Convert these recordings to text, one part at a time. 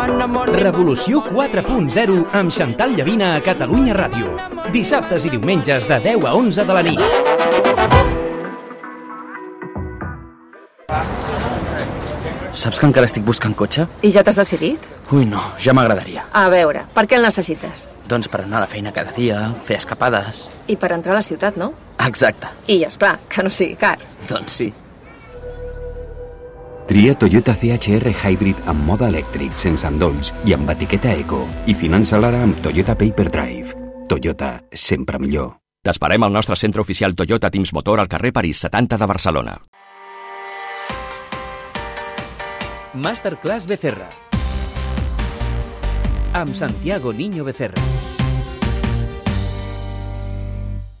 Revolució 4.0 amb Xantal Llavina a Catalunya Ràdio. Dissabtes i diumenges de 10 a 11 de la nit. Saps que encara estic buscant cotxe? I ja t'has decidit? Ui, no, ja m'agradaria. A veure, per què el necessites? Doncs per anar a la feina cada dia, fer escapades... I per entrar a la ciutat, no? Exacte. I, és clar que no sigui car. Doncs sí. Tria Toyota CHR Hybrid amb moda elèctric, sense endolls i amb etiqueta eco. I finança l'ara amb Toyota Paper Drive. Toyota, sempre millor. T'esperem al nostre centre oficial Toyota Teams Motor al carrer París 70 de Barcelona. Masterclass Becerra. Amb Santiago Niño Becerra.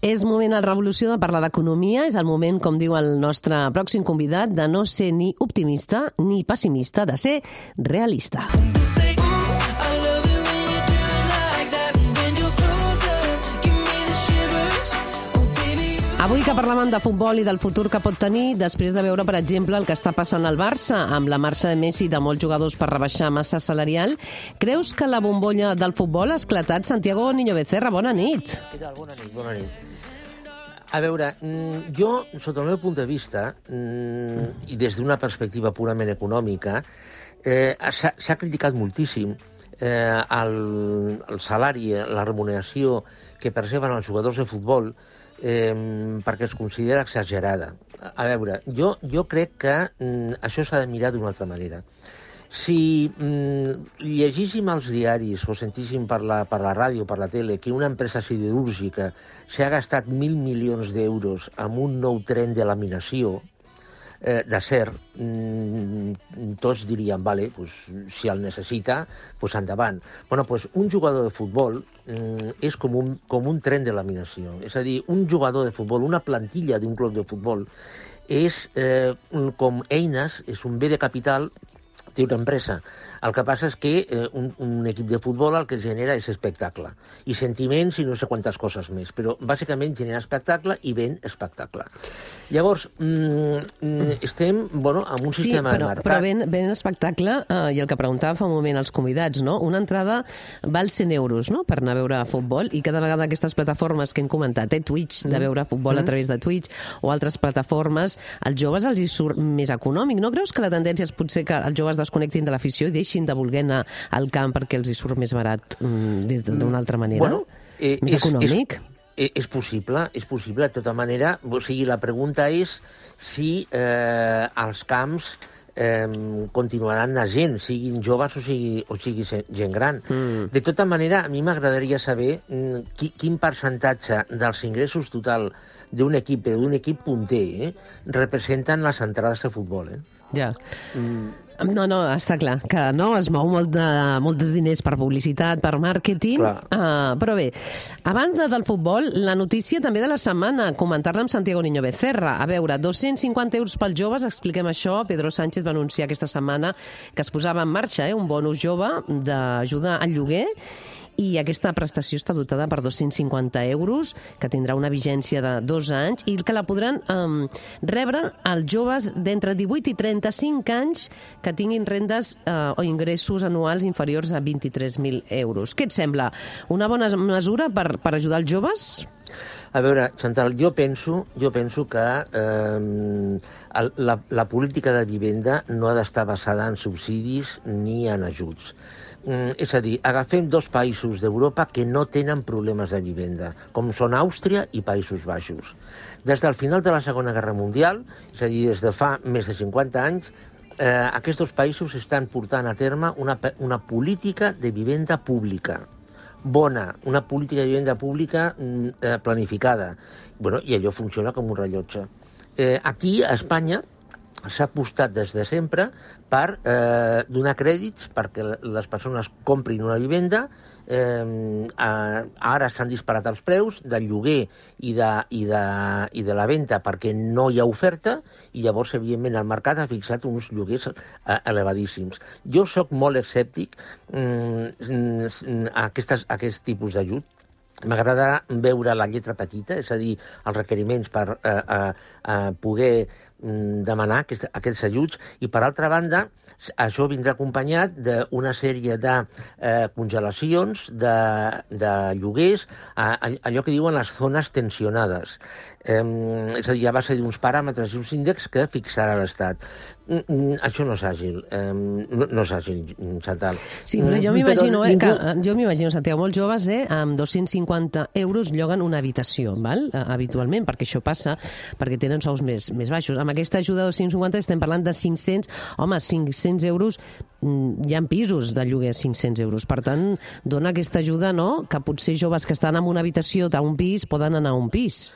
És moment a Revolució de parlar d'economia. És el moment, com diu el nostre pròxim convidat, de no ser ni optimista ni pessimista, de ser realista. Avui que parlàvem de futbol i del futur que pot tenir, després de veure, per exemple, el que està passant al Barça, amb la marxa de Messi de molts jugadors per rebaixar massa salarial, creus que la bombolla del futbol ha esclatat? Santiago Niño Becerra, bona nit. Què tal? Bona nit, bona nit. A veure, mm, jo, sota el meu punt de vista, mm, i des d'una perspectiva purament econòmica, eh, s'ha criticat moltíssim eh, el, el salari, la remuneració que perceben els jugadors de futbol eh, perquè es considera exagerada. A veure, jo, jo crec que mm, això s'ha de mirar d'una altra manera. Si mm, llegíssim als diaris o sentíssim per la, per la ràdio, per la tele, que una empresa siderúrgica s'ha gastat mil milions d'euros amb un nou tren de laminació, eh, d'acer, mm, tots diríem, vale, pues, si el necessita, pues endavant. Bueno, pues un jugador de futbol mm, és com un, com un tren de laminació. És a dir, un jugador de futbol, una plantilla d'un club de futbol, és eh, com eines, és un bé de capital té una empresa. El que passa és que eh, un, un equip de futbol el que genera és espectacle. I sentiments i no sé quantes coses més. Però bàsicament genera espectacle i ven espectacle. Llavors, mm, mm, estem bueno, amb un Sí, sistema però, marcat. però ben, ben espectacle, eh, i el que preguntava fa un moment als convidats, no? una entrada val 100 euros no? per anar a veure futbol, i cada vegada aquestes plataformes que hem comentat, eh, Twitch, de veure futbol a través de Twitch, o altres plataformes, als joves els hi surt més econòmic. No creus que la tendència és potser que els joves desconnectin de l'afició i deixin de voler anar al camp perquè els hi surt més barat mm, des de- d'una altra manera? Bueno, eh, més és- econòmic? És, és possible, és possible. De tota manera, o sigui, la pregunta és si eh, els camps eh, continuaran la gent, siguin joves o sigui, o sigui gent gran. Mm. De tota manera, a mi m'agradaria saber mm, qui, quin percentatge dels ingressos total d'un equip, però d'un equip punter, eh, representen les entrades de futbol. Eh? Ja. No, no, està clar, que no es mou molt de, molts diners per publicitat, per màrqueting, uh, però bé, a banda del futbol, la notícia també de la setmana, comentar-la amb Santiago Niño Becerra. A veure, 250 euros pels joves, expliquem això, Pedro Sánchez va anunciar aquesta setmana que es posava en marxa eh, un bonus jove d'ajuda al lloguer, i aquesta prestació està dotada per 250 euros, que tindrà una vigència de dos anys i que la podran um, rebre els joves d'entre 18 i 35 anys que tinguin rendes uh, o ingressos anuals inferiors a 23.000 euros. Què et sembla? Una bona mesura per, per ajudar els joves? A veure, Chantal, jo penso, jo penso que eh, la, la política de vivenda no ha d'estar basada en subsidis ni en ajuts. Mm, és a dir, agafem dos països d'Europa que no tenen problemes de vivenda, com són Àustria i Països Baixos. Des del final de la Segona Guerra Mundial, és a dir, des de fa més de 50 anys, eh, aquests dos països estan portant a terme una, una política de vivenda pública bona, una política de vivenda pública mm, eh, planificada. Bueno, I allò funciona com un rellotge. Eh, aquí, a Espanya, s'ha apostat des de sempre per eh, donar crèdits perquè les persones comprin una vivenda. Eh, a, ara s'han disparat els preus del lloguer i de, i, de, i de la venda perquè no hi ha oferta i llavors, evidentment, el mercat ha fixat uns lloguers eh, elevadíssims. Jo sóc molt escèptic mm, mm, a, aquestes, a aquest tipus d'ajut, M'agrada veure la lletra petita, és a dir, els requeriments per eh, eh, eh, poder mm, demanar aquest, aquests ajuts i, per altra banda, això vindrà acompanyat d'una sèrie de eh, congelacions de, de lloguers, a, a, allò que diuen les zones tensionades. Eh, és a dir, a base d'uns paràmetres i uns índexs que fixarà l'Estat. Mm, mm, això no és àgil, eh, no, no és àgil, mm, Chantal. Sí, però jo Mm, m'imagino, eh, ningú- que, jo m'imagino, Santiago, molts joves, eh, amb 250 euros lloguen una habitació, val? Eh, habitualment, perquè això passa, perquè tenen sous més, més baixos. Amb aquesta ajuda de 250 estem parlant de 500, home, 500 euros, mm, hi ha pisos de lloguer a 500 euros, per tant, dona aquesta ajuda, no?, que potser joves que estan en una habitació d'un pis poden anar a un pis.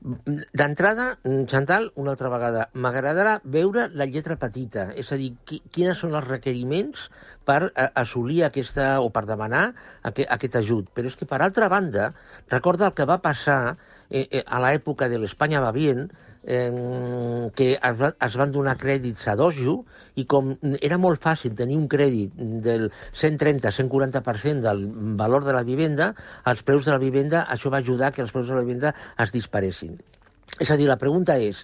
D'entrada, Chantal, una altra vegada, m'agradarà veure la lletra petita, és a dir, qui, quines són els requeriments per a, assolir aquesta, o per demanar aqu aquest ajut. Però és que, per altra banda, recorda el que va passar eh, eh, a l'època de l'Espanya va bien, eh, que es, va, es van donar crèdits a dojo i com era molt fàcil tenir un crèdit del 130-140% del valor de la vivenda, els preus de la vivenda, això va ajudar que els preus de la vivenda es disparessin. És a dir, la pregunta és,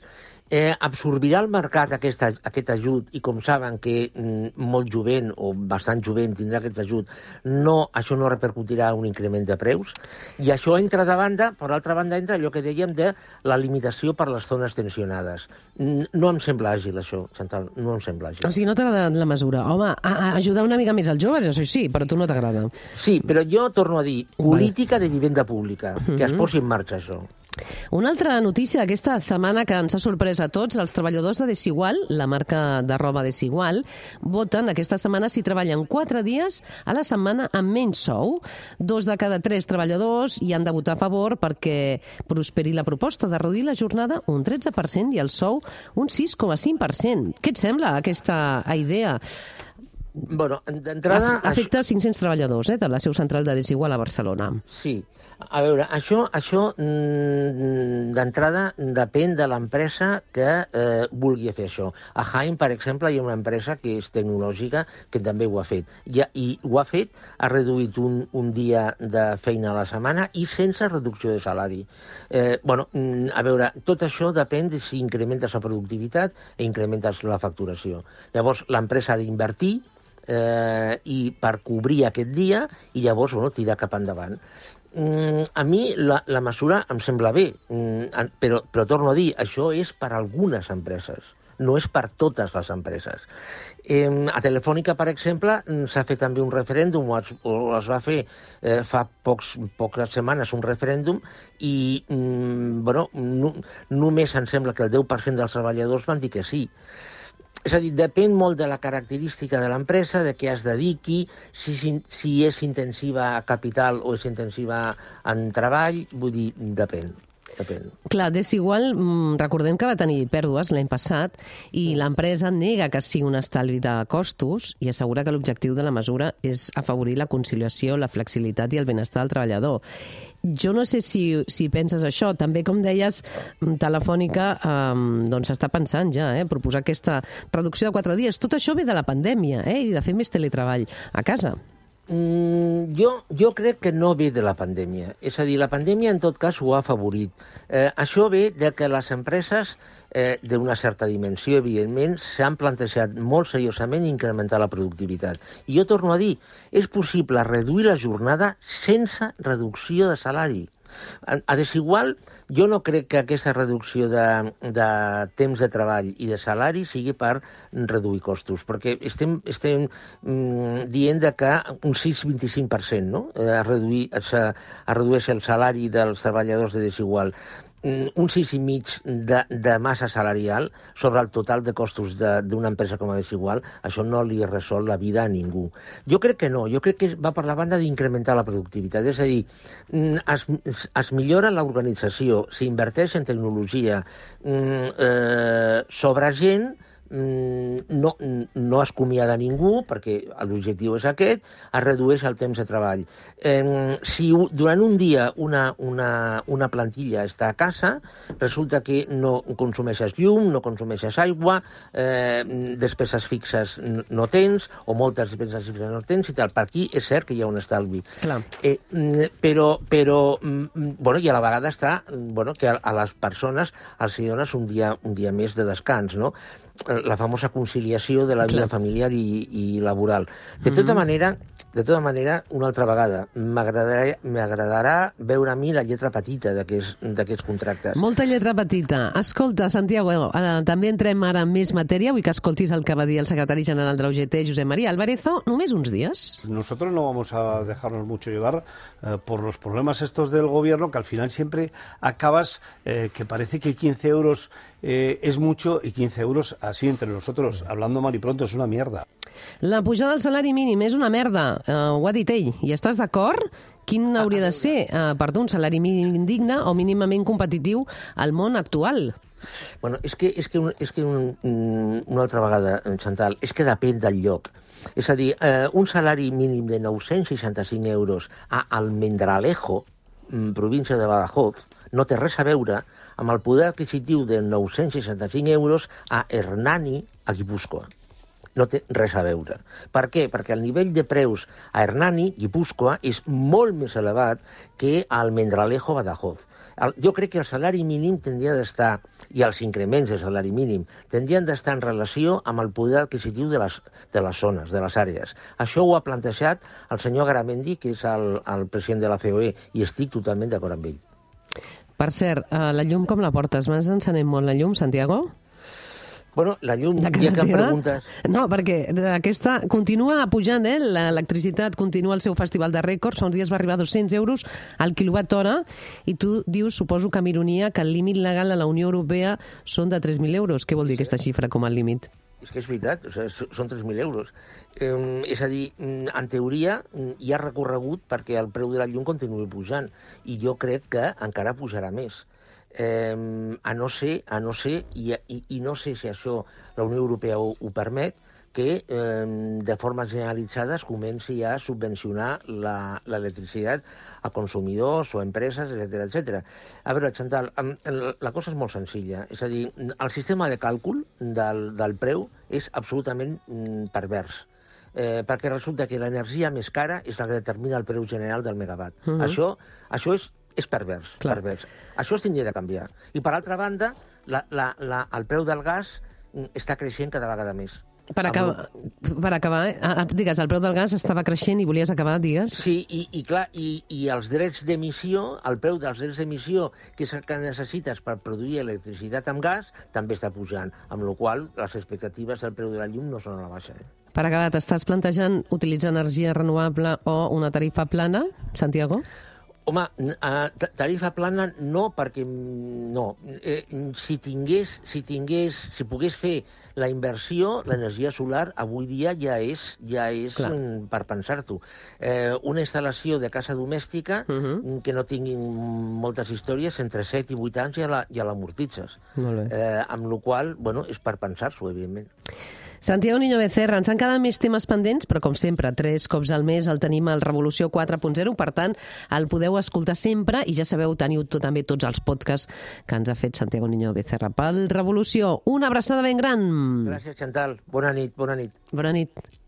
eh, absorbirà el mercat aquest, aquest ajut i com saben que mm, molt jovent o bastant jovent tindrà aquest ajut, no, això no repercutirà un increment de preus? I això entra de banda, per altra banda entra allò que dèiem de la limitació per les zones tensionades. Mm, No em sembla àgil això, Chantal, no em sembla àgil. O sigui, no t'agrada la mesura. Home, a, a ajudar una mica més als joves, això sí, però tu no t'agrada. Sí, però jo torno a dir, política de vivenda pública, que es posi en marxa això. Una altra notícia d'aquesta setmana que ens ha sorprès a tots, els treballadors de Desigual, la marca de roba Desigual, voten aquesta setmana si treballen 4 dies a la setmana amb menys sou. Dos de cada tres treballadors hi han de votar a favor perquè prosperi la proposta de reduir la jornada un 13% i el sou un 6,5%. Què et sembla aquesta idea? Bueno, d'entrada... Afecta 500 treballadors eh, de la seu central de Desigual a Barcelona. Sí. A veure, això, això mm, d'entrada depèn de l'empresa que eh, vulgui fer això. A Haim, per exemple, hi ha una empresa que és tecnològica que també ho ha fet. I, i ho ha fet, ha reduït un, un dia de feina a la setmana i sense reducció de salari. Eh, bueno, mm, a veure, tot això depèn de si incrementes la productivitat i incrementes la facturació. Llavors, l'empresa ha d'invertir eh, i per cobrir aquest dia i llavors bueno, tirar cap endavant. Mm, a mi la, la mesura em sembla bé, mm, però, però torno a dir, això és per a algunes empreses, no és per totes les empreses. Eh, a Telefònica, per exemple, mm, s'ha fet també un referèndum, o es, o es va fer eh, fa pocs, poques setmanes un referèndum, i mm, bueno, no, només em sembla que el 10% dels treballadors van dir que sí. És a dir, depèn molt de la característica de l'empresa, de què es dediqui, si, si, és intensiva a capital o és intensiva en treball, vull dir, depèn. Depèn. Clar, Desigual, mm, recordem que va tenir pèrdues l'any passat i l'empresa nega que sigui un estalvi de costos i assegura que l'objectiu de la mesura és afavorir la conciliació, la flexibilitat i el benestar del treballador. Jo no sé si, si penses això. També, com deies, mm, Telefònica eh, doncs està pensant ja, eh, proposar aquesta reducció de quatre dies. Tot això ve de la pandèmia eh, i de fer més teletreball a casa. Mm, jo, jo crec que no ve de la pandèmia. És a dir, la pandèmia en tot cas ho ha afavorit. Eh, això ve de que les empreses eh, d'una certa dimensió, evidentment, s'han plantejat molt seriosament incrementar la productivitat. I jo torno a dir, és possible reduir la jornada sense reducció de salari. A, a desigual, jo no crec que aquesta reducció de, de temps de treball i de salari sigui per reduir costos, perquè estem, estem mm, dient de que un 6-25% no? eh, es, reduir, es, es redueix el salari dels treballadors de desigual un 6,5 de, de massa salarial sobre el total de costos d'una empresa com a desigual, això no li resol la vida a ningú. Jo crec que no, jo crec que va per la banda d'incrementar la productivitat, és a dir, mm, es, es millora l'organització, s'inverteix en tecnologia, mm, eh, sobre gent mm, no, no es comiada ningú, perquè l'objectiu és aquest, es redueix el temps de treball. Eh, si durant un dia una, una, una plantilla està a casa, resulta que no consumeixes llum, no consumeixes aigua, eh, despeses fixes no tens, o moltes despeses fixes no tens, i tal. Per aquí és cert que hi ha un estalvi. Clar. Eh, mm, però, però mm, bueno, i a la vegada està mm, bueno, que a, a les persones els dones un dia, un dia més de descans, no? La famosa conciliació de la vida Clar. familiar i, i laboral. De tota manera, de tota manera, una altra vegada, m'agradarà veure a mi la lletra petita d'aquests d'aquests contractes. Molta lletra petita. Escolta, Santiago, eh, també entrem ara en més matèria. Vull que escoltis el que va dir el secretari general de la UGT, Josep María Álvarez, fa només uns dies. Nosotros no vamos a dejarnos mucho llevar eh, por los problemas estos del gobierno, que al final siempre acabas eh, que parece que 15 euros eh, es mucho y 15 euros así entre nosotros, hablando mal y pronto, es una mierda. La pujada del salari mínim és una merda, eh, ho ha dit ell. I estàs d'acord? Quin hauria de ser, eh, per tu, un salari mínim digne o mínimament competitiu al món actual? Bueno, és que, és que, un, és que un, un- una altra vegada, Chantal, és que depèn del lloc. És a dir, eh, un salari mínim de 965 euros a Almendralejo, mm, província de Badajoz, no té res a veure amb el poder adquisitiu de 965 euros a Hernani, a Guipúscoa. No té res a veure. Per què? Perquè el nivell de preus a Hernani, Guipúscoa, és molt més elevat que a Almendralejo, Badajoz. Jo crec que el salari mínim tindria d'estar, i els increments de salari mínim, tindrien d'estar en relació amb el poder adquisitiu de les, de les zones, de les àrees. Això ho ha plantejat el senyor Garamendi, que és el, el president de la COE, i estic totalment d'acord amb ell. Per cert, eh, la llum com la portes? M'has encenent molt la llum, Santiago? Bueno, la llum, De ja que em preguntes... No, perquè aquesta continua pujant, eh? L'electricitat continua el seu festival de rècords. Fa uns dies va arribar a 200 euros al quilowatt hora i tu dius, suposo que amb ironia, que el límit legal a la Unió Europea són de 3.000 euros. Què vol dir aquesta xifra com a límit? És que és veritat, o sigui, són 3.000 euros. Eh, és a dir, mm, en teoria mm, hi ha recorregut perquè el preu de la llum continuï pujant i jo crec que encara pujarà més. Eh, a no ser, a no ser i, i, i no sé si això la Unió Europea ho, ho permet, que eh, de forma generalitzada es comenci a subvencionar la- l'electricitat a consumidors o a empreses, etc etc. A veure, Chantal, la cosa és molt senzilla. És a dir, el sistema de càlcul del, del preu és absolutament mm, pervers. Eh, perquè resulta que l'energia més cara és la que determina el preu general del megawatt. Mhm. Això, això és, és pervers, Clar. pervers. Això es tindria de canviar. I, per altra banda, la, la, la, el preu del gas mm, està creixent cada vegada més. Per acabar, per acabar eh? Ah, ah, digues, el preu del gas estava creixent i volies acabar, digues? Sí, i, i clar, i, i els drets d'emissió, el preu dels drets d'emissió, que és el que necessites per produir electricitat amb gas, també està pujant, amb la qual les expectatives del preu de la llum no són a la baixa. Eh? Per acabar, t'estàs plantejant utilitzar energia renovable o una tarifa plana, Santiago? Home, eh, ta- tarifa plana no, perquè no. Eh, si tingués, si tingués, si pogués fer la inversió, l'energia solar avui dia ja és, ja és Clar. per pensar-t'ho. Eh, una instal·lació de casa domèstica Mhm. mm, que no tinguin moltes històries, entre 7 i 8 anys ja la- ja l'amortitzes. Molt bé. Eh, amb la qual cosa, bueno, és per pensar-s'ho, evidentment. Santiago Niño Becerra, ens han quedat més temes pendents, però com sempre, tres cops al mes el tenim al Revolució 4.0, per tant, el podeu escoltar sempre i ja sabeu, teniu tot, també tots els podcasts que ens ha fet Santiago Niño Becerra pel Revolució. Una abraçada ben gran. Gràcies, Chantal. Bona nit, bona nit. Bona nit.